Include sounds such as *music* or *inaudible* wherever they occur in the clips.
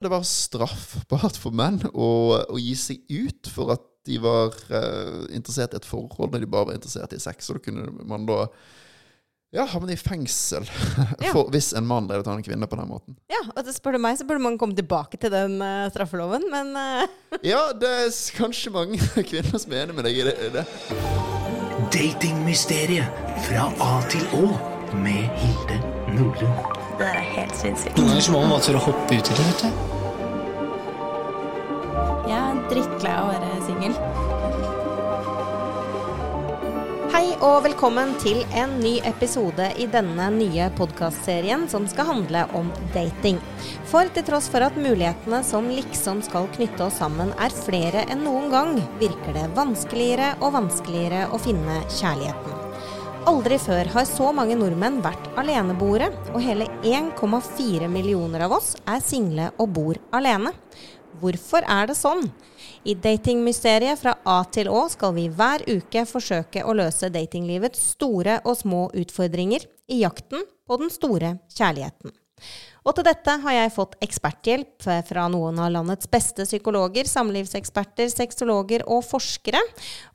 det var straffbart for menn å, å gi seg ut for at de var uh, interessert i et forhold når de bare var interessert i sex. Og da kunne man da ja, havne i fengsel *laughs* Ja. for, hvis en mann drev og en kvinne på den måten. Ja, og det spør du meg, så burde man komme tilbake til den uh, straffeloven, men uh... Ja, det er kanskje mange *laughs* kvinner som er enig med deg i det. det. Datingmysteriet fra A til Å med Hilde Nordlund. Det der er helt sinnssykt. Noen ganger så må man bare tørre å hoppe i det, vet du. Jeg er drittlei av å være singel. Hei og velkommen til en ny episode i denne nye podkastserien som skal handle om dating. For til tross for at mulighetene som liksom skal knytte oss sammen er flere enn noen gang, virker det vanskeligere og vanskeligere å finne kjærligheten. Aldri før har så mange nordmenn vært aleneboere, og hele 1,4 millioner av oss er single og bor alene. Hvorfor er det sånn? I Datingmysteriet fra A til Å skal vi hver uke forsøke å løse datinglivets store og små utfordringer i jakten på den store kjærligheten. Og til dette har jeg fått eksperthjelp fra noen av landets beste psykologer, samlivseksperter, sexologer og forskere.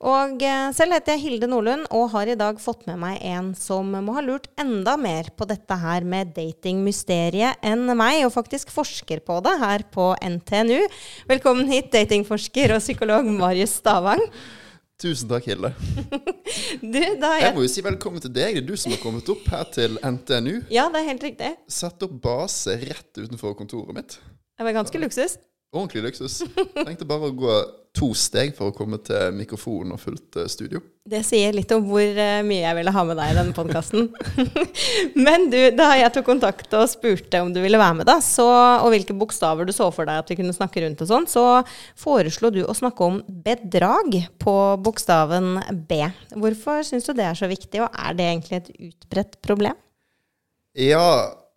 Og eh, selv heter jeg Hilde Nordlund og har i dag fått med meg en som må ha lurt enda mer på dette her med datingmysteriet enn meg, og faktisk forsker på det her på NTNU. Velkommen hit, datingforsker og psykolog Marius Stavang. Tusen takk, Hilde. *laughs* Du, da Jeg jeg må jo si velkommen til deg. Det er du som har kommet opp her til NTNU. Ja, det er helt riktig. Satt opp base rett utenfor kontoret mitt. Det var ganske luksus. Ordentlig luksus. Tenkte bare å gå to steg for å komme til mikrofonen og fullt eh, studio. Det sier litt om hvor eh, mye jeg ville ha med deg i denne podkasten. *laughs* Men du, da jeg tok kontakt og spurte om du ville være med, da, så, og hvilke bokstaver du så for deg at vi kunne snakke rundt og sånn, så foreslo du å snakke om bedrag på bokstaven B. Hvorfor syns du det er så viktig, og er det egentlig et utbredt problem? Ja,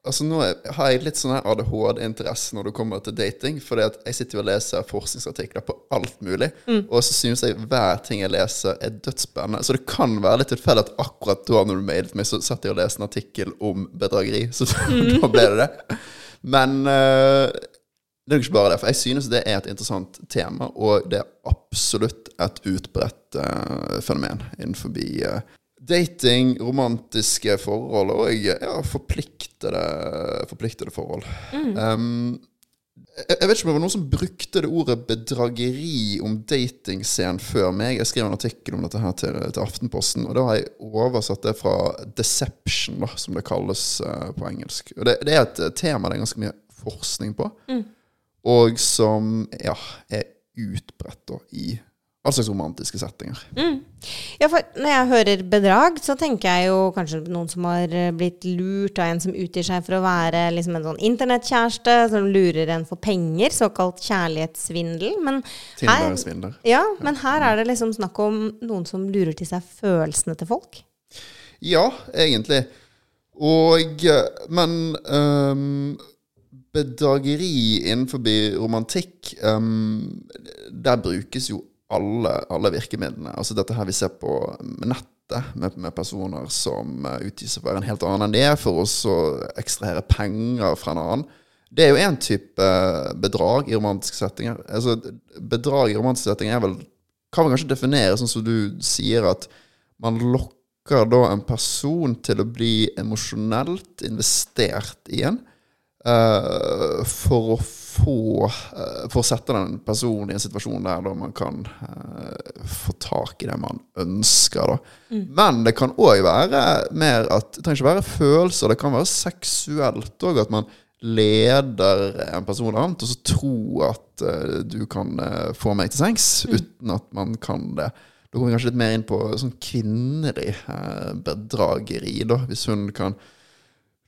altså nå har jeg litt sånn ADHD-interesse når det kommer til dating. For jeg sitter jo og leser forskningsartikler på alt mulig. Og så synes jeg hver ting jeg leser, er dødsspennende. Så det kan være litt tilfeldig at akkurat da når du mailet meg, så satt jeg og leste en artikkel om bedrageri. *laughs* Så da ble det det. Men uh, det er jo ikke bare det, for jeg synes det er et interessant tema, og det er absolutt et utbredt uh, fenomen innenfor uh, dating, romantiske forhold og ja, forpliktede, forpliktede forhold. Um, jeg, jeg vet ikke om det var noen som brukte det ordet bedrageri om datingscenen før meg. Jeg skrev en artikkel om dette her til, til Aftenposten, og da har jeg oversatt det fra deception, da, som det kalles uh, på engelsk. Og det, det er et tema det er ganske mye forskning på, og som ja, er utbredt da, i all slags romantiske settinger. Ja, for når jeg hører bedrag, så tenker jeg jo kanskje noen som har eh, blitt lurt av en som utgir seg for å være liksom en sånn internettkjæreste, som lurer en for penger, såkalt kjærlighetssvindel. Men her, ja, men her er det liksom snakk om noen som lurer til seg følelsene til folk. Ja, egentlig. Og eh, Men um bedrageri innenfor romantikk um, Der brukes jo alle, alle virkemidlene. Altså dette her vi ser på nettet, med, med personer som eh, utgir seg for en helt annen enn det, for å ekstrahere penger fra en annen. Det er jo én type eh, bedrag i romantiske settinger. Altså, bedrag i romantiske settinger er vel kan vel kanskje definere sånn som du sier, at man lokker da en person til å bli emosjonelt investert i en. uh, for å få eh, For å sette den personen i en situasjon der da man kan uh, få tak i det man ønsker. Da. Men det kan òg være mer at Det trenger ikke være følelser, det kan være seksuelt òg. At man leder en person annet, og så tro at uh, du kan uh, få meg til sengs, uten at man kan det. Da kommer vi kanskje litt mer inn på sånn kvinnelig bedrageri, da, hvis hun kan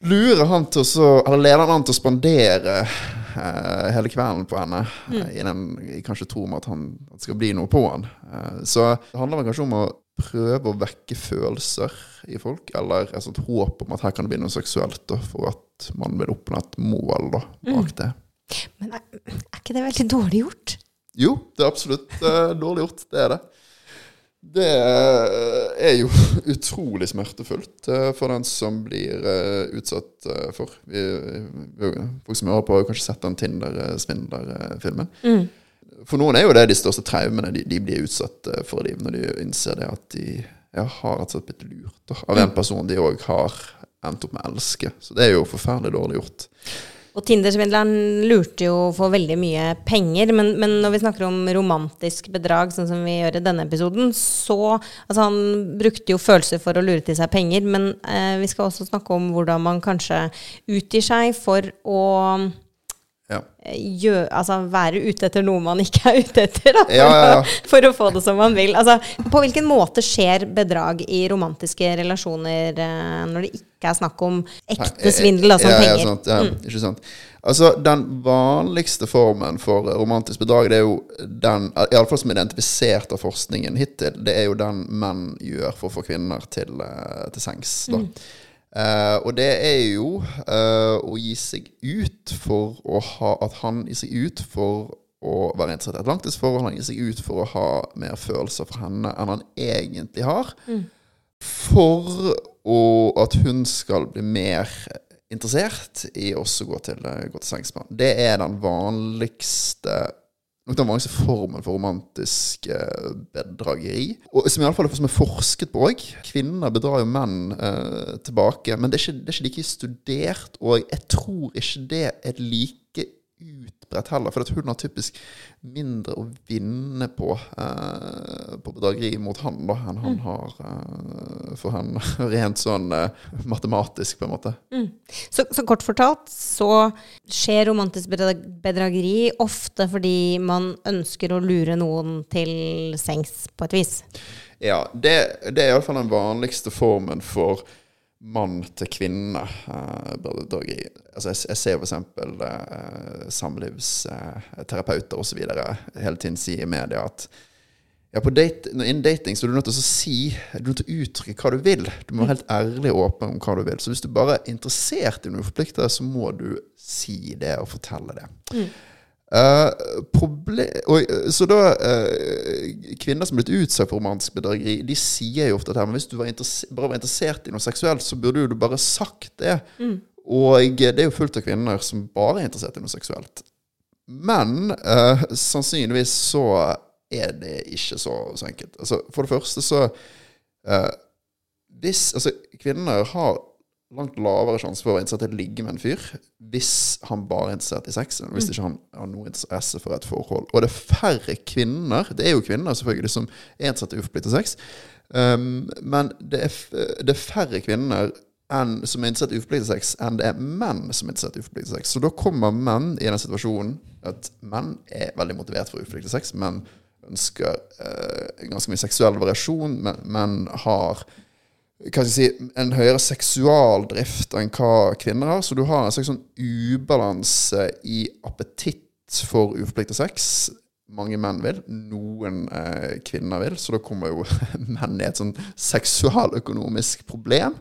lure han til å så, Eller leder han an til å spandere uh, hele kvelden på henne, Mm. i, den, i kanskje tro om at, han, at det skal bli noe på han. Uh, så det handler vel kanskje om å prøve å vekke følelser i folk, eller et sånt håp om at her kan det bli noe seksuelt, da, for at man vil oppnå et mål da, bak det. Men er, er ikke det veldig dårlig gjort? Jo, det er absolutt uh, dårlig gjort. Det er det. Det er jo *laughs* utrolig smertefullt eh, for den som blir eh, utsatt eh, for. Vi, folk som hører på, har kanskje sett den Tinder-svindler-filmen. Mm. For noen er jo det de største traumene de, de blir utsatt eh, for livet, når de innser det at de ja, har rett og slett blitt lurt av en person de òg har endt opp med å elske. Så det er jo forferdelig dårlig gjort. Og Tinder-svindleren lurte jo for veldig mye penger, men, men når vi snakker om romantisk bedrag, sånn som vi gjør i denne episoden, så Altså, han brukte jo følelser for å lure til seg penger, men eh, vi skal også snakke om hvordan man kanskje utgir seg for å Ja. gjør, altså være ute etter noe man ikke er ute etter, da, for, Ja, ja. Å, for å få det som man vil. Altså, på hvilken måte skjer bedrag i romantiske relasjoner eh, når det ikke er snakk om ekte svindel, da, som penger? sant, ja, Ikke sant. Altså, Den vanligste formen for romantisk bedrag, det er jo den, iallfall som er identifisert av forskningen hittil, det er jo den menn gjør for å få kvinner til, eh, til sengs. da. Eh, og det er jo uh, å gi seg ut for å ha At han gir seg ut for å være interessert i et langtidsforhold. Han gir seg ut for å ha mer følelser for henne enn han egentlig har. For å, at hun skal bli mer interessert i også gå til, eh, gå til sengs med ham. Det er den vanligste nok den vanligste formen for romantisk eh, bedrageri. Og som i alle fall som er forsket på òg. Kvinner bedrar jo menn eh, tilbake. Men det er, ikke, det er ikke like studert, og jeg tror ikke det er like utbredt heller. For hun har typisk mindre å vinne på, eh, på bedrageri mot han da, enn han har eh, for henne. *laughs* Rent sånn eh, matematisk, på en måte. Så, så kort fortalt så skjer romantisk bedrageri ofte fordi man ønsker å lure noen til sengs på et vis. Ja, det, det er iallfall den vanligste formen for mann til kvinne. Uh, altså, jeg, jeg ser eksempel uh, samlivsterapeuter osv. hele tiden si i media at ja, date, innen dating så er du nødt til å si Du er nødt til å uttrykke hva du vil. Du må være helt ærlig og åpen om hva du vil. Så hvis du bare er interessert i noe forpliktet, så må du si det og fortelle det. Eh, proble- og, eh, så da eh, Kvinner som er blitt utsatt for romantisk bedrageri, de sier jo ofte at her, men hvis du var bare var interessert i noe seksuelt, så burde jo du bare sagt det. Og det er jo fullt av kvinner som bare er interessert i noe seksuelt. Men eh, sannsynligvis så er det ikke så, så enkelt. Altså, for det første så eh, Hvis Altså, kvinner har langt lavere sjanse for å være interessert i å ligge med en fyr hvis han bare er interessert i sex, enn hvis ikke han har noe interesse for et forhold. Og det er færre kvinner Det er jo kvinner selvfølgelig som er interessert i uforpliktet sex, um, men det er, f- det er færre kvinner enn, som er interessert i uforpliktet sex, enn det er menn som er interessert i uforpliktet sex. Så da kommer menn i den situasjonen at menn er veldig motivert for uforpliktet sex, men ønsker uh, ganske mye seksuell variasjon, men, men har si, en høyere seksualdrift enn hva kvinner har. Så du har en slags sånn ubalanse i appetitt for uforpliktet sex. Mange menn vil, noen eh, kvinner vil. Så da kommer jo *laughs* menn i et sånn seksualøkonomisk problem.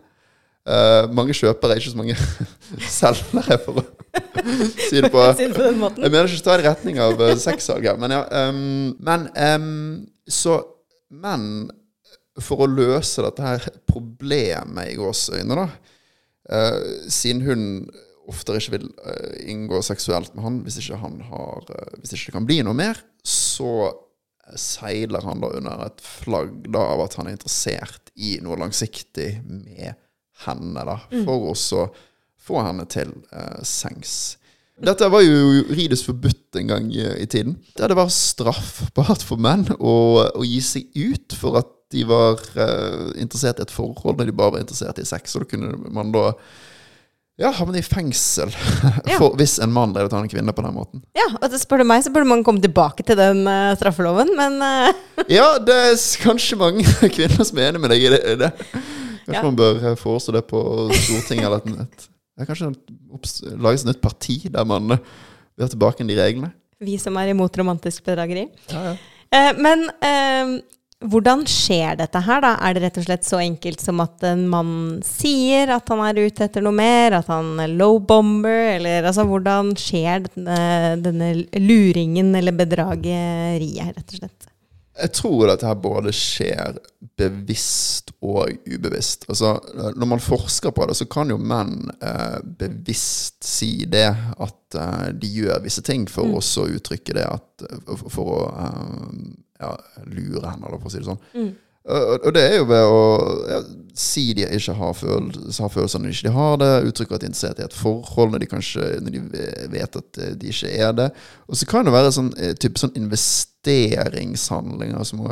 Eh, mange kjøpere er ikke så mange *laughs* selgere, for å si det på *laughs* jeg mener ikke å ta i retning av sexsalget, men ja. Um, men um, så Men for å løse dette her problemet i gåseøyne, da eh, Siden hun oftere ikke vil eh, inngå seksuelt med han hvis ikke han har eh, Hvis ikke det kan bli noe mer, så seiler han da under et flagg da av at han er interessert i noe langsiktig med henne, da. For også få henne til eh, sengs. Dette var jo juridisk forbudt en gang i, i tiden. Der det var straffbart for menn å, å gi seg ut for at de var uh, interessert i et forhold når de bare var interessert i sex. Og da kunne man da ja, havne i fengsel *laughs* for, hvis en mann og tar en kvinne på den måten. Ja, og spør du meg, så burde man komme tilbake til den uh, straffeloven, men uh. *laughs* Ja, det er kanskje mange *laughs* kvinner som er enig med deg i det. i det. Kanskje Ja. man bør foreslå det på Stortinget eller et, et, ja, Kanskje lages et nytt parti der man vil ha tilbake de reglene. vi som er imot romantisk bedrageri. Ja, ja. Eh, men eh, hvordan skjer dette her, da? Er det rett og slett så enkelt som at en mann sier at han er ute etter noe mer? At han er low-bomber? Eller altså, hvordan skjer denne, denne luringen eller bedrageriet, rett og slett? Jeg tror dette her både skjer bevisst og ubevisst. Altså, når man forsker på det, så kan jo menn eh, bevisst si det at eh, de gjør visse ting for Mm. også å uttrykke det at For, for å eh, ja, lure henne, eller for å si det sånn. Mm. Og, og det er jo ved å ja, si de ikke har, føl har følelser når de ikke har det, uttrykke at de er interessert i et forhold når de kanskje når de vet at eh, de ikke er det. Og så kan det være sånn, eh, type sånn investeringshandlinger som å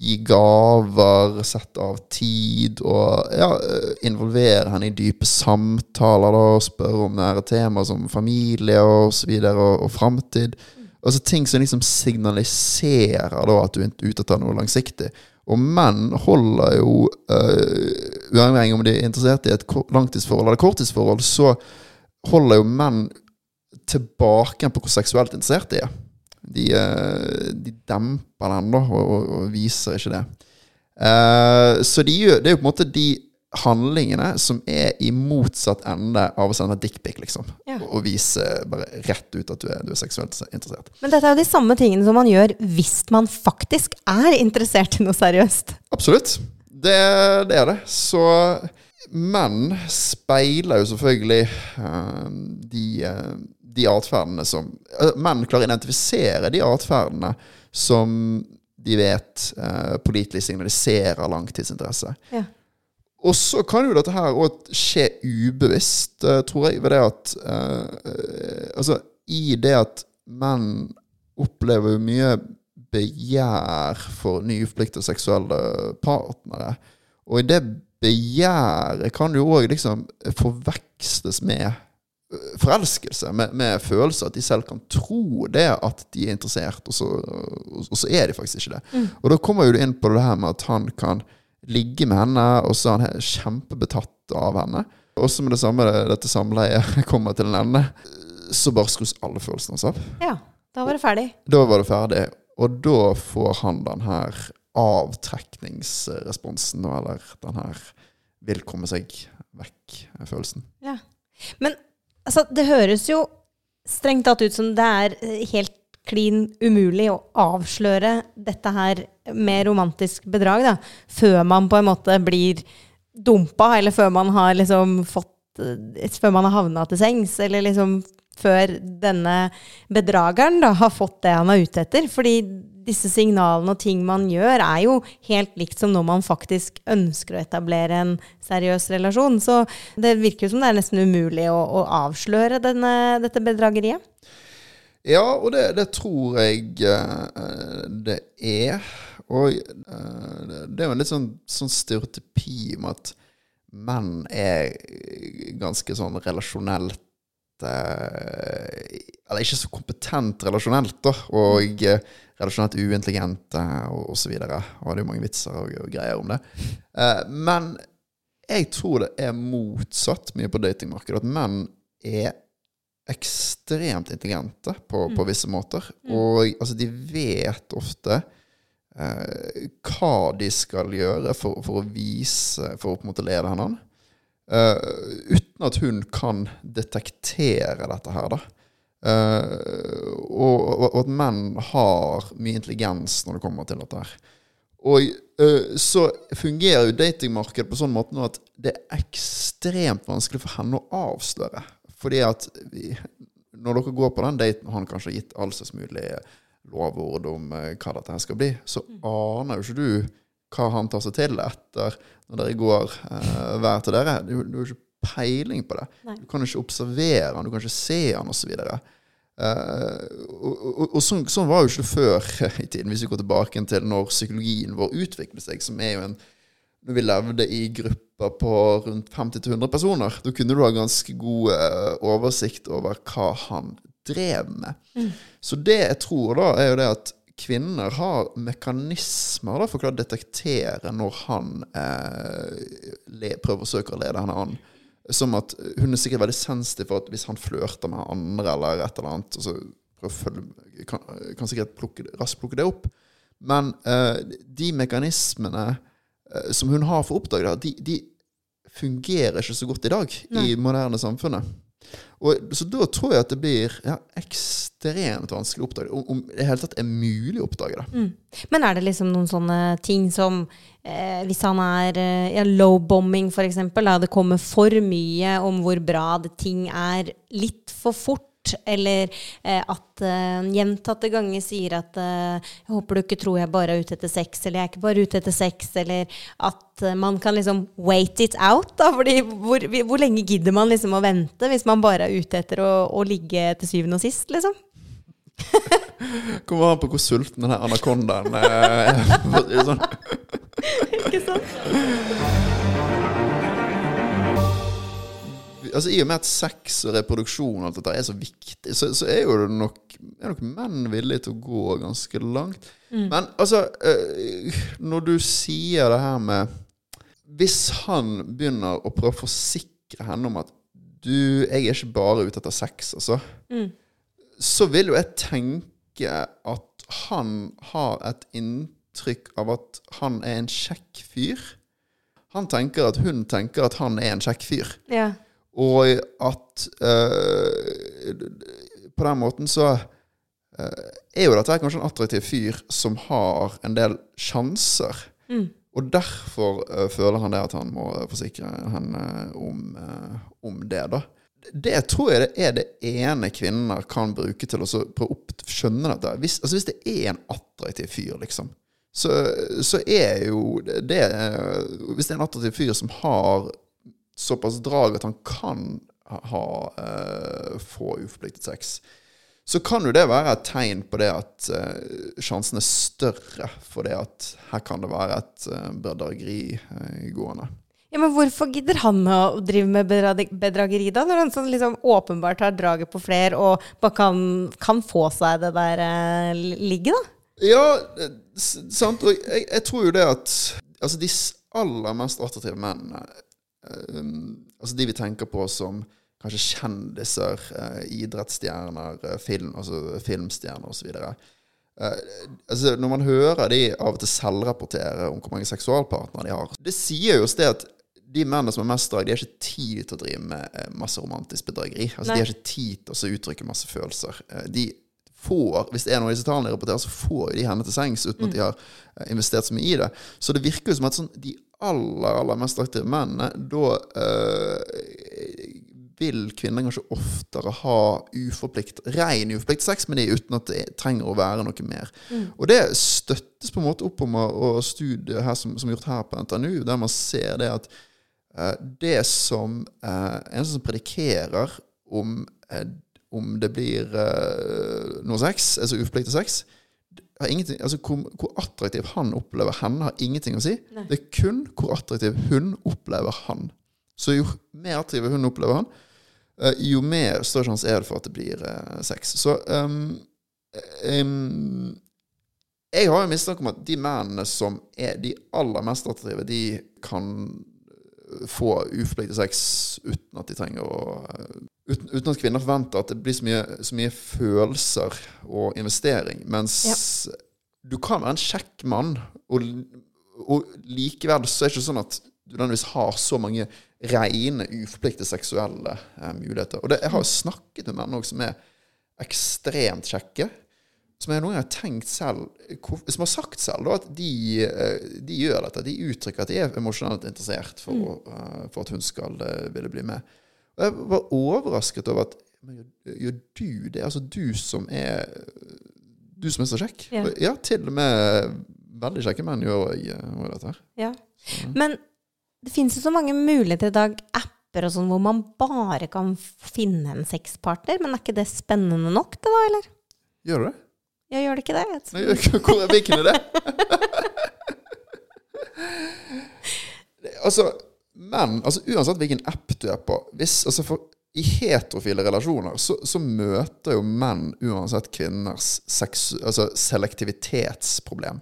gi gaver, sette av tid og ja, eh, involvere henne i dype samtaler da, og spørre om nære temaer som familie og så videre, og, og framtid. Altså ting som liksom signaliserer da at du er ute etter noe langsiktig. Og menn holder jo, uh, uavhengig om de er interessert i et langtidsforhold eller korttidsforhold, så holder jo menn tilbake på hvor seksuelt interessert de er. De, uh, de demper den da, og, og, og viser ikke det. Uh, så de det er jo på en måte de handlingene som er i motsatt ende av å sende dickpic, liksom. Ja. Og, vise bare rett ut at du er, du er seksuelt interessert. Men dette er jo de samme tingene som man gjør hvis man faktisk er interessert i noe seriøst. Absolutt. Det, det er det. Så menn speiler jo selvfølgelig uh, de, uh, de atferdene som eh, Menn klarer å identifisere de atferdene som de vet pålitelig signaliserer langtidsinteresse. Ja. Og så kan jo dette her òg skje ubevisst, eh, tror jeg, ved det at eh, Altså, i det at menn opplever mye begjær for nyforpliktede seksuelle partnere. Og i det begjæret kan det jo òg liksom forveksles med eh, forelskelse, med, med følelser. At de selv kan tro det at de er interessert, og så, og så er de faktisk ikke det. Og da kommer jo du inn på det her med at han kan ligge med henne, og så er han kjempebetatt av henne. Også med det samme dette samleiet *laughs* kommer til en ende, så bare skrus alle følelsene hans av. Ja, da var det ferdig. Da var det ferdig, og da får han den her avtrekningsresponsen, eller den her vil komme seg vekk-følelsen. Ja. Men altså, det høres jo strengt tatt ut som det er eh, helt klin umulig å avsløre dette her med romantisk bedrag, da, før man på en måte blir dumpa, eller før man har liksom fått eh, Før man har havna til sengs, eller liksom før denne bedrageren da har fått det han er ute etter. Fordi disse signalene og ting man gjør, er jo helt likt som når man faktisk ønsker å etablere en seriøs relasjon. Så det virker jo som det er nesten umulig å, å avsløre denne, dette bedrageriet. Ja, og det, det tror jeg uh, det er. Og uh, det er jo en litt sånn, sånn stereotypi om at menn er ganske sånn relasjonelt eh, Eller ikke så kompetent relasjonelt, da. Og relasjonelt uintelligente og osv. Og det er jo mange vitser og, og greier om det. Uh, men jeg tror det er motsatt mye på datingmarkedet. At menn er ekstremt intelligente på, på visse måter. Og altså, de vet ofte eh, hva de skal gjøre for, for å vise For å på en måte lede henne. Eh, uten at hun kan detektere dette her, da. Eh, og, og, og at menn har mye intelligens når det kommer til dette her. Og eh, så fungerer jo datingmarkedet på sånn måte nå at det er ekstremt vanskelig for henne å avsløre. Fordi at vi, når dere går på den daten, og han kanskje har gitt all slags mulig lovord om eh, hva dette her skal bli, så aner jo ikke du hva han tar seg til etter når dere går eh, hver til dere. Du, du har ikke peiling på det. Nei. Du kan ikke observere han, du kan ikke se han osv. Uh, og og, og sånn, sånn var jo ikke det før *laughs* i tiden, hvis vi går tilbake til når psykologien vår utviklet seg, som er jo en når vi levde i grupper på rundt 50-100 personer, da kunne du ha ganske god eh, oversikt over hva han drev med. Så det jeg tror, da, er jo det at kvinner har mekanismer da, for å klare å detektere når han eh, le, prøver å søke å lede henne an. Som at hun er sikkert veldig sensitiv for at hvis han flørter med andre eller et eller annet, så følge, kan, kan sikkert plukke, raskt plukke det opp. Men eh, de mekanismene som hun har for oppdrag, de, de fungerer ikke så godt i dag i moderne samfunnet. Og, så da tror jeg at det blir ja, ekstremt vanskelig å oppdage. Om, om det hele tatt er mulig å oppdage det. Men er det liksom noen sånne ting som eh, Hvis han er eh, ja, low-bombing, f.eks., det kommer for mye om hvor bra det ting er litt for fort, eller eh, at eh, gjentatte ganger sier at eh, 'Jeg håper du ikke tror jeg bare er ute etter sex', eller 'Jeg er ikke bare ute etter sex', eller at eh, man kan liksom wait it out, da. Fordi hvor, hvor lenge gidder man liksom å vente hvis man bare er ute etter å, å ligge til syvende og sist, liksom? *laughs* Kommer an på hvor sulten den anakondaen *laughs* er. det *laughs* sånn. Ikke sant? Altså I og med at sex og reproduksjon og alt dette er så viktig, så, så er jo det nok, er nok menn villige til å gå ganske langt. Men altså eh, Når du sier det her med Hvis han begynner å prøve å forsikre henne om at du, jeg er ikke bare ute etter sex, altså, så vil jo jeg tenke at han har et inntrykk av at han er en kjekk fyr. Han tenker at hun tenker at han er en kjekk fyr. Ja. Og at eh, på den måten så eh, er jo dette kanskje en attraktiv fyr som har en del sjanser. Og derfor eh, føler han det at han må forsikre henne om, om det, da. Det tror jeg det er det ene kvinner kan bruke til å prøve å skjønne dette. Hvis, altså hvis det er en attraktiv fyr, liksom, så, så er jo det Hvis det er en attraktiv fyr som har såpass drag at han kan ha, eh, få uforpliktet sex, så kan jo det være et tegn på det at eh, sjansen er større for det at her kan det være et uh, bedrageri eh, gående. Ja, men hvorfor gidder han å drive med bedrageri, da? Når han sånn liksom åpenbart har draget på flere og bare kan, kan få seg det der eh, ligget, da? Ja, eh, sant. Og jeg, jeg tror jo det at altså de aller mest attraktive mennene, eh, altså de vi tenker på som kanskje kjendiser, eh, idrettsstjerner, eh, film, altså filmstjerner osv. Uh, altså når man hører de av og til selvrapportere om hvor mange seksualpartnere de har Det sier jo oss det at de mennene som er mest drag, de har ikke tid til å drive med eh, masse romantisk bedrageri. Altså, Nei. de har ikke tid til å uttrykke masse følelser. Eh, De får, Hvis det er noen av disse tallene de rapporterer, så får de henne til sengs uten at de har eh, investert så mye i det. Så det virker jo som at sånn, de aller, aller mest aktive mennene, da eh, vil kvinner kanskje oftere ha uforplikt, ren uforpliktet sex med de uten at det trenger å være noe mer. Og det støttes på en måte opp om studiet her som, som er gjort her på NTNU, der man ser det at eh, det som eh, en som predikerer om, eh, om det blir eh, noe sex, altså uforpliktet sex, altså hvor, hvor attraktiv han opplever henne, har ingenting å si. Det er kun hvor attraktiv hun opplever han. Så jo mer attraktiv hun opplever han, eh, jo mer større sjanse er det for at det blir eh, sex. Så um, um, jeg har jo mistanke om at de mennene som er de aller mest attraktive, de kan få uforpliktet sex uten at de trenger å eh, uten, uten at kvinner forventer at det blir så mye, så mye følelser og investering. Mens du kan være en kjekk mann, og, og likevel så er det ikke sånn at du nødvendigvis har så mange rene, uforpliktede seksuelle eh, muligheter. Og det, jeg har jo snakket med menn også som er ekstremt kjekke. Som jeg noen gang har tenkt selv Som har sagt selv da, at de, eh, de gjør dette. De uttrykker at de er emosjonelt interessert for, å, eh, for at hun skal eh, ville bli med. Og jeg var overrasket over at men gjør, du det? Altså du som er Du som er så kjekk? Ja. Ja, til og med veldig kjekke menn gjør eh, dette. Ja. Men det finnes jo så mange muligheter i dag, apper og sånn, hvor man bare kan finne en sexpartner. Men er ikke det spennende nok, det da, eller? Gjør du det? Ja, gjør det ikke det? Nei, *laughs* hvor, er det? Det- *laughs* altså, men altså, uansett hvilken app du er på hvis, altså for, I heterofile relasjoner så, så møter jo menn uansett kvinners sex, altså selektivitetsproblem.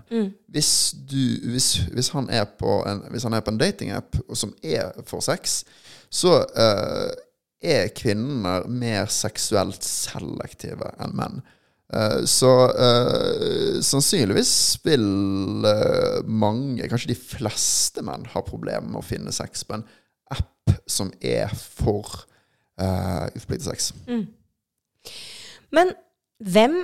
Hvis, du, hvis, hvis, han er på en, en datingapp som er for sex, så eh, er kvinner mer seksuelt selektive enn menn. Eh, Så uh, sannsynligvis vil eh, mange, kanskje de fleste menn, ha problemer med å finne sex på en app som er for uh, uforpliktet sex. Men hvem,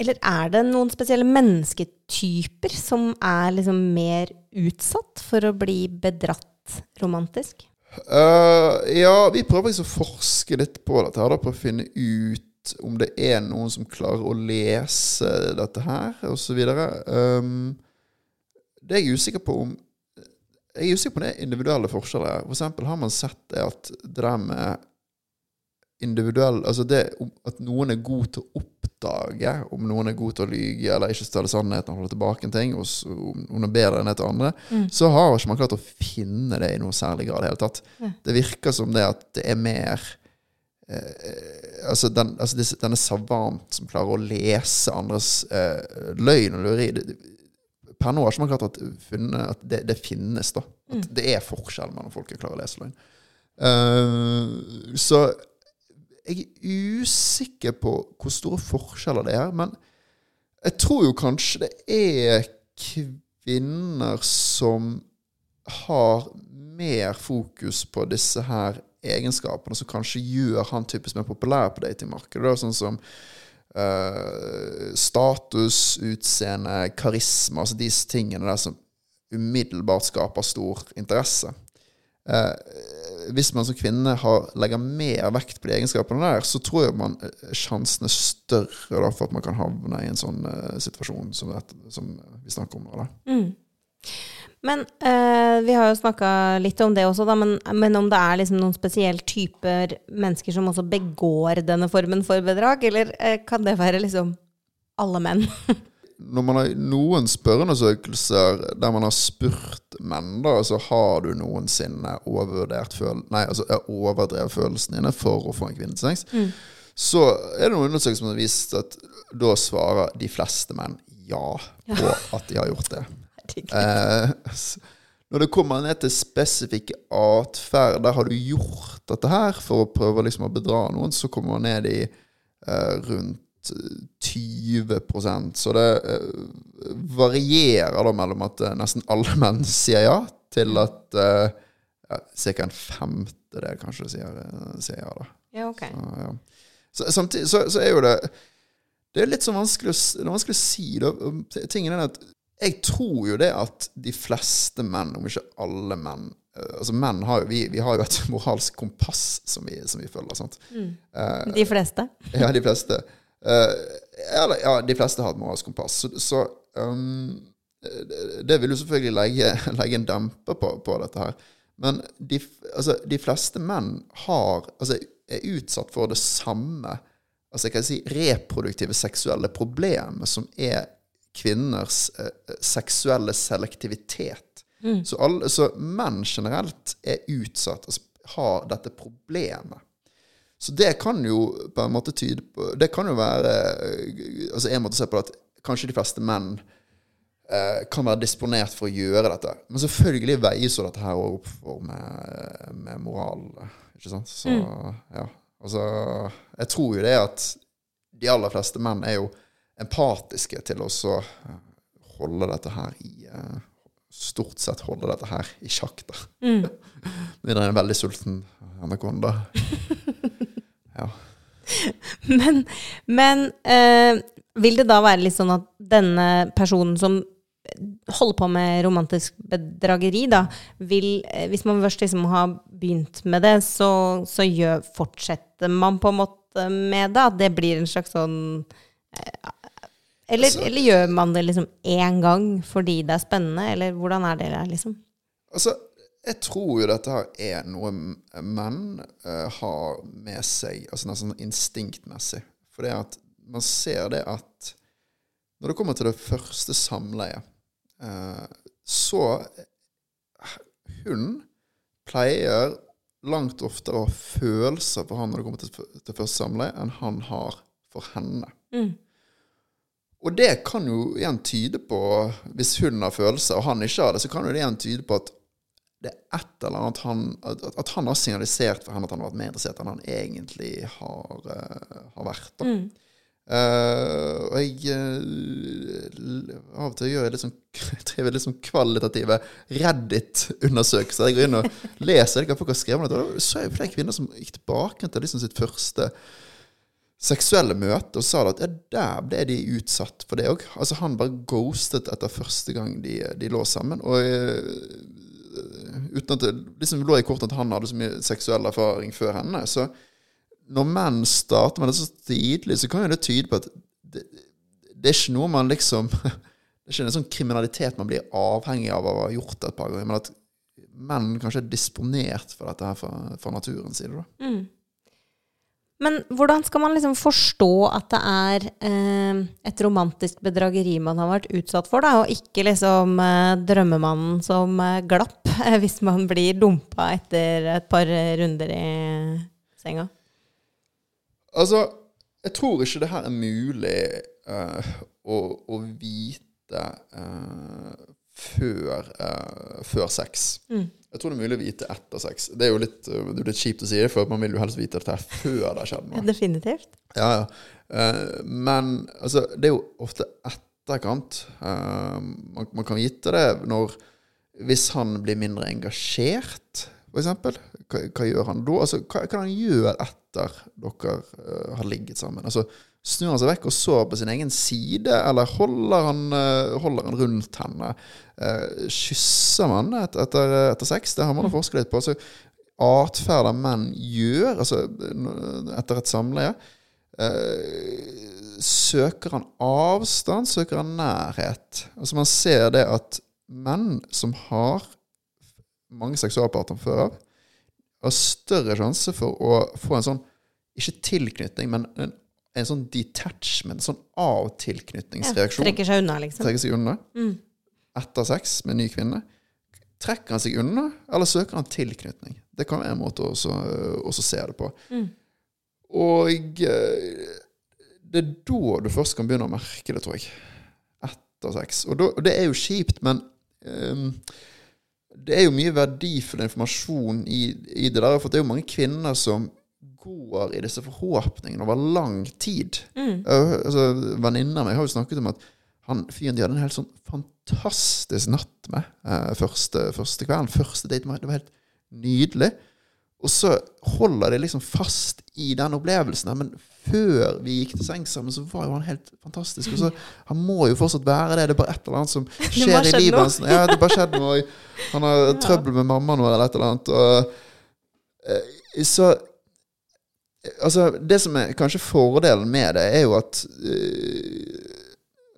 eller er det noen spesielle mennesketyper som er liksom mer utsatt for å bli bedratt romantisk? Uh, ja, vi prøver liksom å forske litt på dette her, da, på å finne ut om det er noen som klarer å lese dette her, osv. Um, det er jeg usikker på om Jeg er usikker på om det er individuelle forskjeller. For eksempel har man sett det at det der med individuell Altså det at noen er god til å oppdage om noen er god til å lyge eller ikke stelle sannheten og holde tilbake en ting, og så- om noen er bedre enn et andre, så har ikke man klart å finne det i noen særlig grad i det hele tatt. Det virker som det at det er mer eh, altså, den, altså disse, denne savant som klarer å lese andres eh, løgn og lureri Per nå har ikke man klart at, funnet at det, det finnes, da. At det er forskjell mellom folk som klarer å lese løgn. Eh, så jeg er usikker på hvor store forskjeller det er, men jeg tror jo kanskje det er kvinner som har mer fokus på disse her egenskapene, som kanskje gjør han typisk mer populær på datingmarkedet. Sånn som uh, status, utseende, karisma, altså disse tingene der som umiddelbart skaper stor interesse. Uh, hvis man som kvinne har, legger mer vekt på de egenskapene der, så tror jeg man eh, sjansen er større da, for at man kan havne i en sånn uh, situasjon som, dette, som vi snakker om nå. Da. Men eh, vi har jo snakka litt om det også, da, men, men om det er liksom noen spesielle typer mennesker som også begår denne formen for bedrag, eller eh, kan det være liksom alle menn? *laughs* Når man har noen spørreundersøkelser der man har spurt menn, da, så har du noensinne overvurdert føl nei, altså, overdrevet følelsene dine for å få en kvinne til sex, så er det noen undersøkelser som har vist at da svarer de fleste menn ja på at de har gjort det. Eh, når det kommer ned til spesifikke atferd, der har du gjort dette her for å prøve liksom å bedra noen, så kommer man ned i eh, rundt eh, 20% Så det eh, varierer da mellom at eh, nesten alle *laughs* menn sier ja, til at uh, ja, ca. en femtedel kanskje sier, eh, sier ja. da. Ja, ok. Så, ja. Så, samtidig så, så er jo det Det er litt sånn vanskelig å, vanskelig å si. Da. Tingen er at jeg tror jo det at de fleste menn, om ikke alle menn eh, Altså menn har jo, vi, vi har jo et *laughs* moralsk kompass som vi, som vi følger. sant? De fleste? *laughs* Ja, de fleste. Eh, eller, ja, de fleste har et moralsk kompass. Så, så um, det- det vil jo selvfølgelig legge, *laughs* legge en demper på, på dette her. Men de, altså, de fleste menn har Altså er utsatt for det samme altså jeg kan si reproduktive seksuelle problemet som er kvinners eh, seksuelle selektivitet. Så, alle, så menn generelt er utsatt, altså har dette problemet. Så det kan jo på en måte tyde på Det kan jo være eh, Altså en måte å se på det at kanskje de fleste menn eh, kan være disponert for å gjøre dette. Men selvfølgelig veies jo dette her opp for med, med moral. Ikke sant? Så ja. Altså Jeg tror jo det at de aller fleste menn er jo empatiske til å så eh, holde dette her i eh, Stort sett holde dette her i sjakk, da. Mm. *laughs* det er en veldig sulten anakonda. *laughs* Ja. Men, men eh, vil det da være litt sånn at denne personen som holder på med romantisk bedrageri, da, vil eh, Hvis man først liksom har begynt med det, så, så gjør, fortsetter man på en måte med det? At det blir en slags sånn eller, Altså- eller gjør man det liksom én gang fordi det er spennende, eller hvordan er det der, liksom? Altså, jeg tror jo dette her er noe menn uh, har med seg, altså nesten instinktmessig. For det at man ser det at når det kommer til det første samleiet, uh, så Hun pleier langt oftere å ha følelser for han når det kommer til, til første samleie, enn han har for henne. Og det kan jo igjen tyde på, hvis hun har følelser, og han ikke har det, så kan jo det igjen tyde på at det er et eller annet han At, at han har signalisert for henne at han har vært mer interessert enn han egentlig har, uh, har vært. Da. Eh, og jeg uh, Av og til gjør jeg litt sånn *laughs* driver litt sånn kvalitative Reddit-undersøkelser. Jeg går inn og leser hva folk har skrevet. Og så er det flere kvinner som gikk tilbake til liksom sitt første seksuelle møte og sa at ja, der ble de utsatt for det òg. Altså, han bare ghostet etter første gang de, de lå sammen. Og uh, uten at det liksom lå i kortet at han hadde så mye seksuell erfaring før henne. Så når menn starter med det så tidlig, så kan jo det tyde på at det, det er ikke noe man liksom *laughs* Det er ikke en sånn kriminalitet man blir avhengig av å ha gjort det et par ganger, men at menn kanskje er disponert for dette her fra, fra naturens side. da. Men hvordan skal man liksom forstå at det er eh, et romantisk bedrageri man har vært utsatt for, da, og ikke liksom eh, drømmemannen som eh, glapp *laughs* hvis man blir dumpa etter et par runder i senga? Altså, jeg tror ikke det her er mulig eh, å, å vite eh, før, eh, før sex. Jeg tror det er mulig å vite etter sex. Det er jo litt, eh, det er litt kjipt å si det, for man vil jo helst vite dette her før det har skjedd noe. *laughs* Definitivt. Ja, ja. Eh, men altså, det er jo ofte etterkant. Eh, man, man kan vite det når Hvis han blir mindre engasjert, f.eks. Hva, hva gjør han da? Altså, hva, kan han gjøre etter dere uh, har ligget sammen? Altså, Snur han seg vekk og sår på sin egen side, eller holder han, uh, holder han rundt henne? Uh, kysser man et, etter, etter sex? Det har man forsket litt på. Altså, Atferder menn gjør altså, etter et samleie. Søker han avstand, søker han nærhet? Altså Man ser det at menn som har mange seksualpartnere før av, har større sjanse for å få en sånn, ikke tilknytning, men en, en sånn detachment, sånn Ja, avtilknytningsreaksjon. trekker seg unna, liksom. Trekker seg unna Mm. etter sex med en ny kvinne. Trekker han seg unna, eller søker han tilknytning? Det kan være en måte å se det på. Mm. Og eh, det er da du først kan begynne å merke det, tror jeg. Etter sex. Og, da, og det er jo kjipt, men ehm, det er jo mye verdifull informasjon i, i det der. For det er jo mange kvinner som går i disse forhåpningene over lang tid. Mm. Altså, Venninner av meg har jo snakket om at han fyren de hadde en helt sånn fantastisk natt med eh, første, første kvelden. Første date med Det var helt nydelig. Og så holder de liksom fast i den opplevelsen. Men før vi gikk til sengs sammen, så var jo han helt fantastisk. Og så Han må jo fortsatt være det. Det er bare et eller annet som *laughs* skjer i livet hans. Ja, det bare skjedd noe. Han har *laughs* trøbbel med mamma nå, eller et eller annet. Og, eh, så Altså, det som er kanskje fordelen med det, er jo at uh,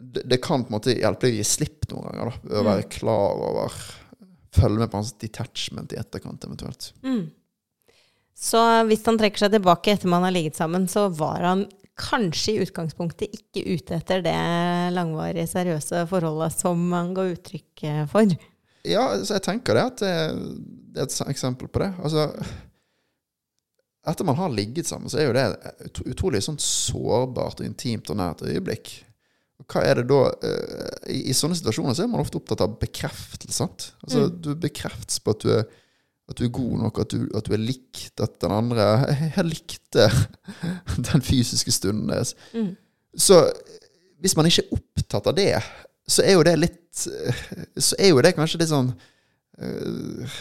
det, det kan på en måte hjelpe deg å gi slipp noen ganger. da, å være klar over Følge med på hans detachment i etterkant, eventuelt. Mm. Så hvis han trekker seg tilbake etter man har ligget sammen, så var han kanskje i utgangspunktet ikke ute etter det langvarige, seriøse forholdet som han ga uttrykk eh, for. Ja, så jeg tenker det at det, det er et eksempel på det. Altså Etter man har ligget sammen, så er jo det et utrolig sånn sårbart og intimt og nært øyeblikk. Hva er det da eh, i, sånne situasjoner så er man ofte opptatt av bekreftelse. sant? Altså, Du bekreftes på at du er, at du er god nok, at du, at du er likt, at den andre Jeg likte *laughs* den fysiske stunden deres. Mm. Så hvis man ikke er opptatt av det, så er jo det litt Så er jo det kanskje litt sånn uh,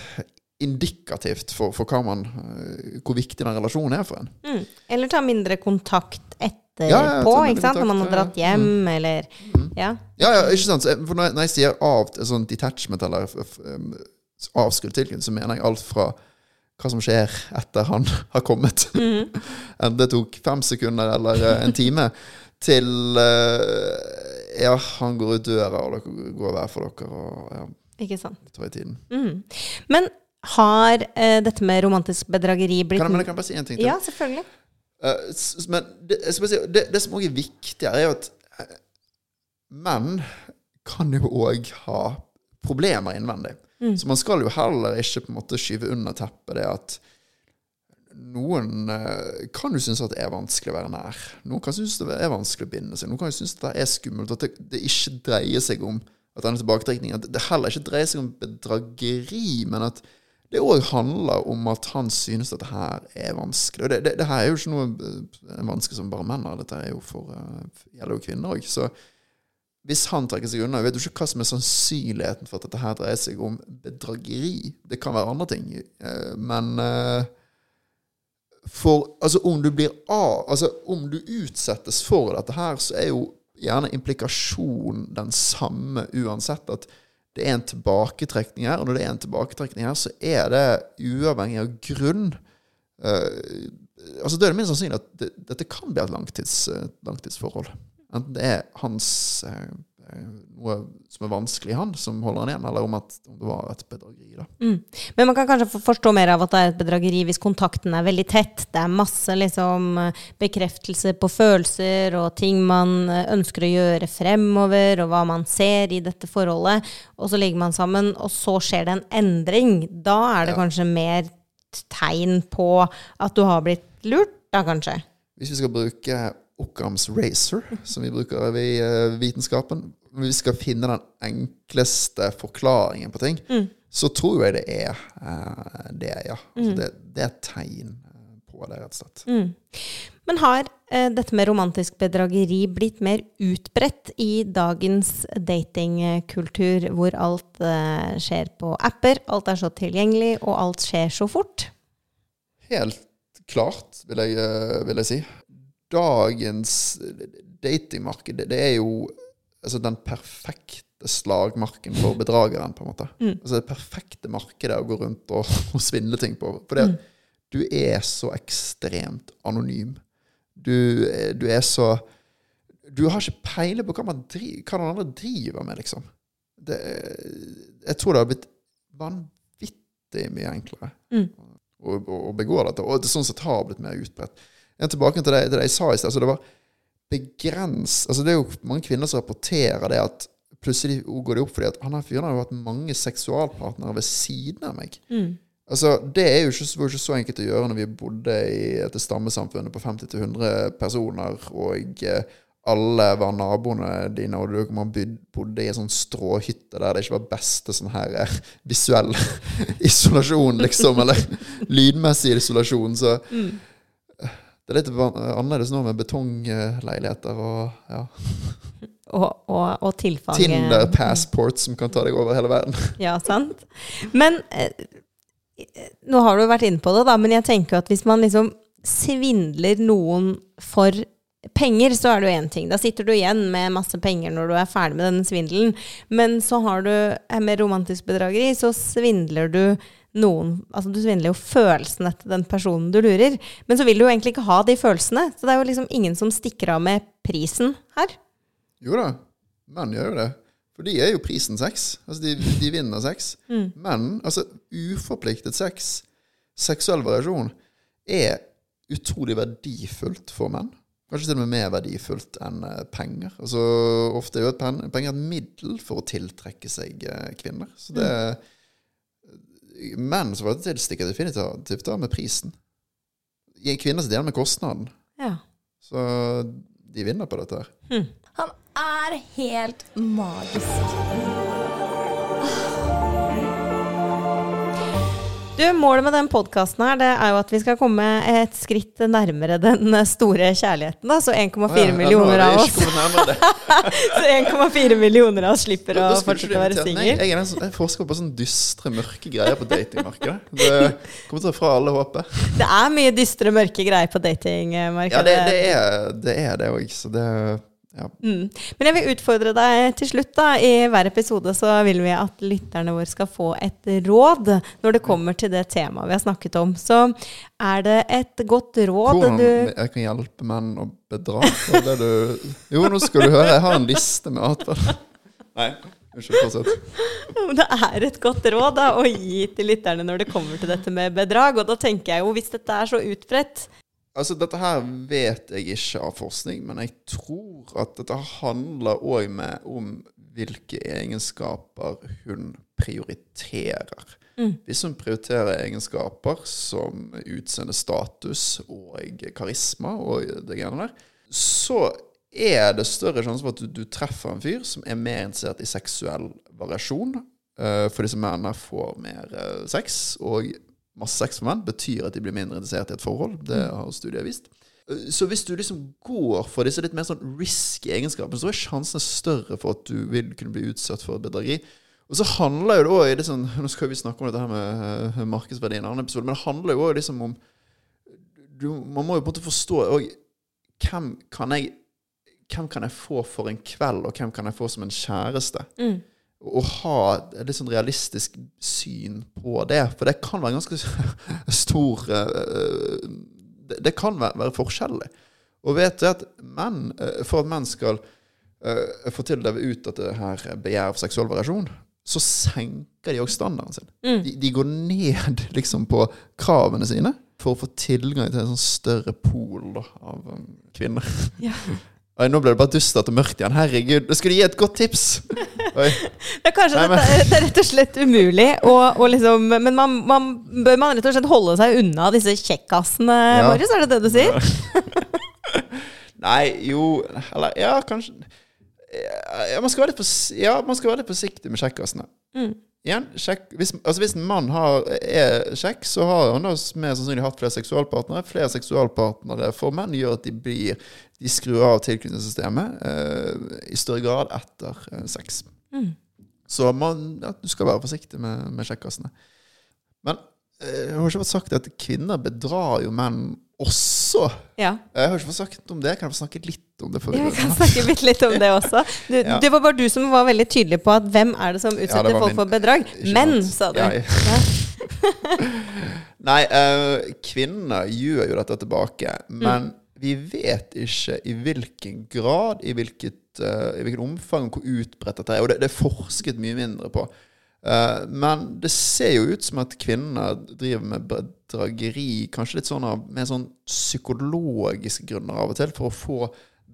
indikativt for, for man, uh, hvor viktig den relasjonen er for en. Mm. Eller ta mindre kontakt etterpå, Ja, ja, ikke sant? når man har dratt hjem, eller Ja. Ja, ja, ikke sant? For når jeg, når jeg sier av, sånn detachment eller um, tilknytning, så mener jeg alt fra hva som skjer etter han *laughs* har kommet. Enten det tok fem sekunder eller eh, en time, til eh, ja, han går ut døra, og dere går hver for dere, og ja, Ikke sant. tar i tiden. Mm. Men har uh, dette med romantisk bedrageri blitt Kan jeg, men jeg kan bare si en ting til? Ja, selvfølgelig. Uh, men det, si, det, det som også er viktig, er jo at menn kan jo òg ha problemer innvendig. Så man skal jo heller ikke på en måte skyve under teppet det at noen eh, kan jo synes at det er vanskelig å være nær. Noen kan synes det er vanskelig å binde seg. Noen kan jo synes det er skummelt. At det, det ikke dreier seg om at denne tilbaketrekningen At det heller ikke dreier seg om bedrageri, men at det òg handler om at han synes at det her er vanskelig. Og det, det, det her er jo ikke noe vanskelig som bare menn har. Dette er jo for, eh, gjelder jo kvinner òg. Hvis han trekker seg unna vet jo ikke hva som er sannsynligheten for at dette her dreier seg om bedrageri. Det kan være andre ting. eh, Men eh, for altså om du blir Altså om du utsettes for dette her, så er jo gjerne implikasjonen den samme uansett. At det er en tilbaketrekning her, og når det er en tilbaketrekning her, så er det uavhengig av grunn. Uh, altså Da er det minst sannsynlig at det, dette kan bli et langtids, langtidsforhold. Enten det er hans eh, eh, noe som er vanskelig i han, som holder han igjen, eller om, at, om det var et bedrageri. da. Men man kan kanskje forstå mer av at det er et bedrageri hvis kontakten er veldig tett. Det er masse liksom bekreftelse på følelser og ting man eh, ønsker å gjøre fremover, og hva man ser i dette forholdet. Og så ligger man sammen, og så skjer det en endring. Da er det Ja. kanskje mer tegn på at du har blitt lurt, da kanskje. Hvis vi skal bruke Occams razor, som vi bruker i eh, vitenskapen Hvis vi skal finne den enkleste forklaringen på ting, så tror jeg det er eh, det, ja. Mm. det, det er et tegn eh, på det, rett og slett. Men har eh, dette med romantisk bedrageri blitt mer utbredt i dagens datingkultur, hvor alt eh, skjer på apper, alt er så tilgjengelig, og alt skjer så fort? Helt klart, vil jeg, vil jeg si. Dagens datingmarked, det, det er jo altså den perfekte slagmarken for bedrageren, på en måte. Altså det perfekte markedet å gå rundt og, *laughs* og svindle ting på. For mm. du er så ekstremt anonym. Du, er- du er så Du har ikke peile på hva, man driver, hva den andre driver med, liksom. Det, jeg tror det har blitt vanvittig mye enklere å, å, å begå dette. Og det sånn sett har blitt mer utbredt. Igjen tilbake til det, til det jeg sa i sted. Altså det var begrens... Altså det er jo mange kvinner som rapporterer det at plutselig går det opp fordi at han her fyren har jo hatt mange seksualpartnere ved siden av meg. Altså, Det er jo ikke, var ikke så enkelt å gjøre når vi bodde i dette stammesamfunnet på 50-100 personer, og eh, alle var naboene dine, og du man bodde i en sånn stråhytte der det ikke var beste sånn her eh, visuell *laughs* isolasjon, liksom, eller lydmessig isolasjon. Så eh, det er litt annerledes nå med betongleiligheter og ja, *laughs* Og, og, og tilfanget Tinder-passport som kan ta deg over hele verden. *laughs* Ja, sant. Men eh, nå har du vært inne på det, da, men jeg tenker at hvis man liksom svindler noen for penger, så er det jo én ting. Da sitter du igjen med masse penger når du er ferdig med denne svindelen. Men så har du eh, med romantisk bedrageri, så svindler du noen Altså du svindler jo følelsene til den personen du lurer. Men så vil du jo egentlig ikke ha de følelsene. Så det er jo liksom ingen som stikker av med prisen her. Jo da, menn gjør jo det. For de er jo prisen sex. Altså, de, de vinner sex. *laughs* Men altså, uforpliktet sex, seksuell variasjon, er utrolig verdifullt for menn. Kanskje til og med mer verdifullt enn eh, penger. Altså, ofte er jo penger et middel for å tiltrekke seg eh, kvinner. Så det Menn som var det tilstikket definitivt da med prisen. I en kvinne sitter deler med kostnaden. Ja. Så de vinner på dette her. Han er helt magisk. Du, Målet med den podkasten her, det er jo at vi skal komme et skritt nærmere den store kjærligheten. Da. Så 1,4 millioner av oss *laughs* Så 1,4 millioner av oss slipper å fortsette å være singel. Jeg jeg, jeg forsker på sånne dystre, mørke greier på datingmarkedet. Det kommer til å fra alle håpet. Det er mye dystre, mørke greier på datingmarkedet. Ja, det, det er det er det òg, så det ja. Mm. Men jeg vil utfordre deg til slutt. da I hver episode så vil vi at lytterne våre skal få et råd når det kommer til det temaet vi har snakket om. Så er det et godt råd Hvordan du jeg kan hjelpe menn å bedra? Jo, nå skal du høre. Jeg har en liste med atferd. Nei, unnskyld. Fortsett. *laughs* Det er et godt råd da, å gi til lytterne når det kommer til dette med bedrag. Og da tenker jeg jo, hvis dette er så utbredt Altså, dette her vet jeg ikke av forskning, men jeg tror at dette handler òg om hvilke egenskaper hun prioriterer. Hvis hun prioriterer egenskaper som utseende status og karisma og det greiene der, så er det større sjanse for at du, du treffer en fyr som er mer interessert i seksuell variasjon Uh, for disse mennene får mer uh, sex, og masse menn betyr at de blir mindre interessert i et forhold. Det har studier vist. Eh, Så hvis du liksom går for disse litt mer sånn risky egenskapene, så er sjansene større for at du vil kunne bli utsatt for bedrageri. Og så handler jo det det sånn *laughs* Nå skal vi snakke om dette her med markedsverdien markedsverdi i en annen episode, men det handler jo også liksom om du, Man må jo på en måte forstå òg hvem kan jeg hvem kan jeg få for en kveld, og hvem kan jeg få som en kjæreste? Å ha et litt sånn realistisk syn på det. For det kan være ganske *laughs* stor eh, det, det kan være, være forskjellig. Og vet du at menn, eh, for at menn skal uh, få tildele ut dette her begjær for seksuell variasjon, så senker de også standarden sin. De, de går ned *laughs* liksom på kravene sine for å få tilgang til en sånn større pol da, av um, kvinner. *laughs* Oi, nå ble det bare dustete og mørkt igjen. Herregud, da skulle du gi et godt tips! *laughs* Oi. er kanskje Nei, men- *laughs* det er rett og slett umulig, og, og liksom, men man, man bør man rett og slett holde seg unna disse kjekkasene, Ja. Marius? Er det det du sier? *laughs* Nei, jo Eller ja, kanskje ja, man skal være litt, på, ja, man skal være litt forsiktig med kjekkasene. Igjen, sjekk, hvis, altså hvis en mann har, er kjekk, så har han da mer sannsynlig hatt flere seksualpartnere. Flere seksualpartnere for menn gjør at de blir De skrur av tilknytningssystemet eh, i større grad etter sex. sex. Så man, ja, du skal være forsiktig med, med kjekkasene. Men eh, jeg har ikke fått sagt at kvinner bedrar jo menn også. Ja. Jeg har ikke fått sagt om det. Kan jeg få snakke litt om det? Jeg kan snakke litt, litt om det også. Du, *laughs* Ja. Det var bare du som var veldig tydelig på at hvem er det som utsetter ja, folk min- for bedrag? Men, Menn, sa du. Ja. *laughs* *laughs* Nei, uh, kvinner gjør jo dette tilbake, Mm. men vi vet ikke i hvilken grad, i hvilket, uh, i hvilket omfang, hvor utbredt dette er. Og det, det er forsket mye mindre på. Eh, men det ser jo ut som at kvinner driver med bedrageri kanskje litt sånn av med sånn psykologiske grunner av og til, for å få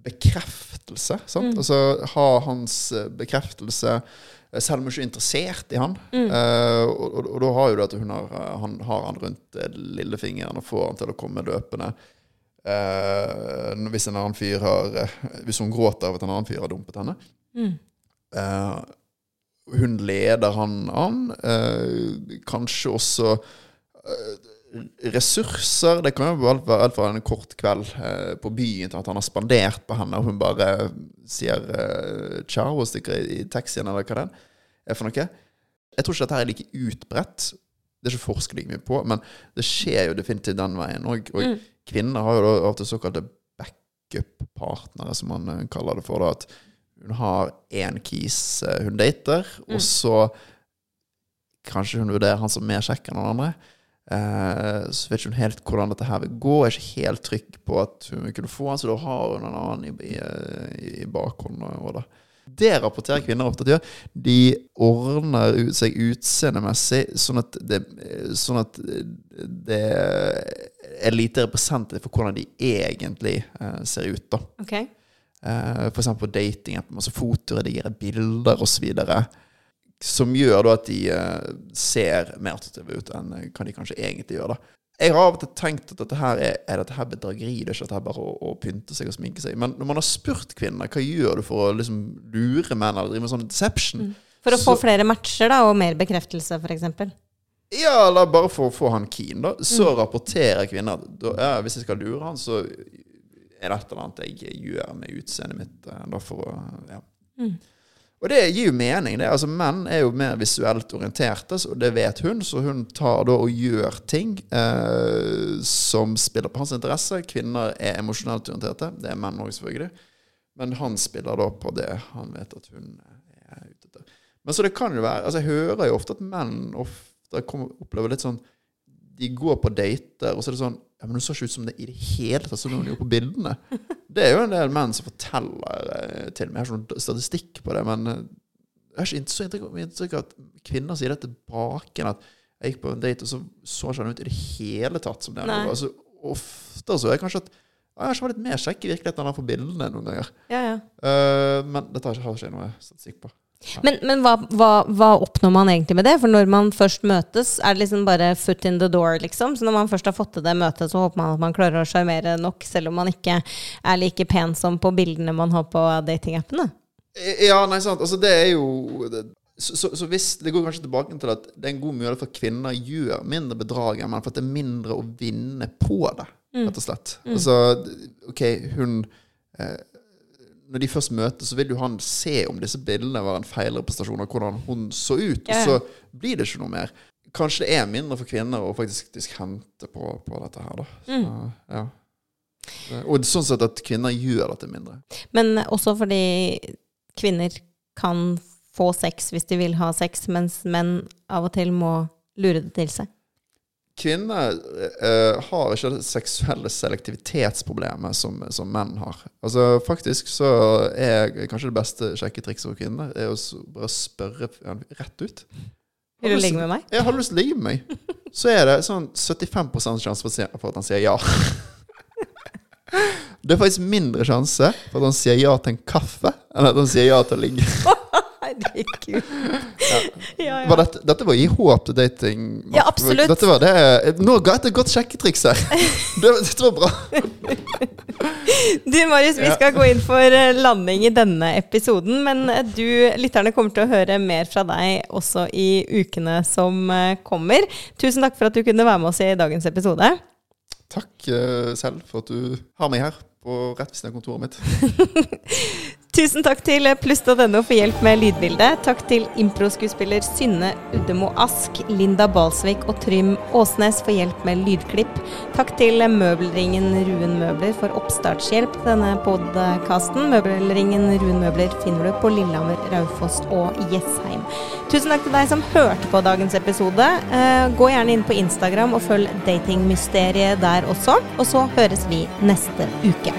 bekreftelse. Sant? Altså ha hans eh, bekreftelse eh, selv om hun ikke er interessert i han. Eh, og, og, og da har jo det at hun har, han har han rundt lillefingeren og får han til å komme løpende. Uh, hvis en annen fyr har Hvis hun gråter av at en annen fyr har dumpet henne. Eh, hun leder han an. eh, kanskje også eh, ressurser. Det kan jo være alt fra en kort kveld eh, på byen til at han har spandert på henne, og hun bare sier eh, ciao og stikker i, i taxien, eller hva det er for noe. Jeg tror ikke dette er like utbredt. Det er ikke forsket like mye på, men det skjer jo definitivt den veien òg. Og kvinner har jo da og såkalte backup-partnere, som man eh, kaller det for. da, At hun har én kis eh, hun dater, og så kanskje hun vurderer han som mer kjekk enn den andre. Eh, så vet ikke hun helt hvordan dette her vil gå. Er ikke helt trygg på at hun kunne få han, så da har hun en annen i, i, i, i bakhånd. Og da. Det rapporterer kvinner ofte at de gjør. De ordner seg utseendemessig sånn at det, sånn at det er lite representativt for hvordan de egentlig eh, ser ut. da. Ok. Eh, for eksempel på dating, masse fotoredigere bilder osv. Som gjør da at de eh, ser mer attraktive ut enn eh, hva de kanskje egentlig gjør. da. Jeg har av og til tenkt at dette her er, er dette her bedrageri, det er ikke dette her bare å, å pynte seg og sminke seg. Men når man har spurt kvinner hva gjør du for å liksom lure menn eller drive med sånn deception For å få flere matcher da, og mer bekreftelse, f.eks. Ja, eller bare for å få han keen, da. Så rapporterer kvinner at ja, hvis jeg skal lure han, så er det et eller annet jeg gjør med utseendet mitt. eh, Da for å, ja. Og det gir jo mening. det, altså Menn er jo mer visuelt orienterte, og det vet hun. Så hun tar da og gjør ting eh, som spiller på hans interesse. Kvinner er emosjonelt orienterte. Det er menn òg, selvfølgelig. Men han spiller da på det han vet at hun er ute etter. Men så det kan jo være altså Jeg hører jo ofte at menn ofte kommer, opplever litt sånn De går på dater, og så er det sånn Ja, men det så ikke ut som det i det hele tatt som noen gjorde på bildene. Det er jo en del menn som forteller eh, til meg. Jeg har ikke noen statistikk på det, men eh, jeg har ikke så inntrykk inntrykk at kvinner sier det tilbake. At jeg gikk på en date, og så så ikke han ut i det hele tatt som det han gjorde. Altså, ofte så er det kanskje at ja, jeg var litt mer kjekk i virkeligheten enn på bildene noen ganger. Ja, ja. Uh, men dette har ikke- ikke noe statistikk på. Men, men hva, hva, hva oppnår man egentlig med det? For når man først møtes, er det liksom bare foot in the door, liksom? Så når man først har fått til det møtet, så håper man at man klarer å sjarmere nok, selv om man ikke er like pen som på bildene man har på datingappene? Ja, nei, sant. Altså, det er jo det, så, så, så hvis Det går kanskje tilbake til at det er en god mulighet for at kvinner gjør mindre bedrag, men for at det er mindre å vinne på det, rett og slett. Altså, OK, hun eh, Når de først møtes, så vil jo han se om disse bildene var en feilrepresentasjon av hvordan hun så ut, og så blir det ikke noe mer. Kanskje det er mindre for kvinner å faktisk, hente på, på dette her, da. Så, ja. Og sånn sett at kvinner gjør dette mindre. Men også fordi kvinner kan få sex hvis de vil ha sex, mens menn av og til må lure det til seg. Kvinner uh, har ikke det seksuelle selektivitetsproblemet som, som menn har. Altså Faktisk så er kanskje det beste sjekketrikset for kvinner er å bare spørre rett ut. Vil du ligge med meg? Jeg har lyst til å ligge med meg. *laughs* Så er det sånn 75 sjanse for, at han sier ja. *laughs* Det er faktisk mindre sjanse for at han sier ja til en kaffe, enn at han sier ja til å ligge. *laughs* Herregud. Ja, *laughs* ja. ja. dette, dette var i håp til dating? Ja, absolutt. Dette var det, nå ga jeg et godt sjekketriks her. *laughs* Dette var bra. Du Marius, vi skal gå inn for eh, landing i denne episoden, men eh, du, lytterne, kommer til å høre mer fra deg også i ukene som eh, kommer. Tusen takk for at du kunne være med oss i dagens episode. Takk eh, selv for at du har meg her på rett ved siden av kontoret mitt. *laughs* Tusen takk til pluss.no for hjelp med lydbildet. Takk til improskuespiller Synne Uddemo Ask, Linda Balsvik og Trym Åsnes for hjelp med lydklipp. Takk til møbelringen Ruen Møbler for oppstartshjelp til denne podkasten. Møbelringen Ruen Møbler finner du på Lillehammer, Raufoss og Jessheim. Tusen takk til deg som hørte på dagens episode. Eh, Gå gjerne inn på Instagram og følg Datingmysteriet der også. Og så høres vi neste uke.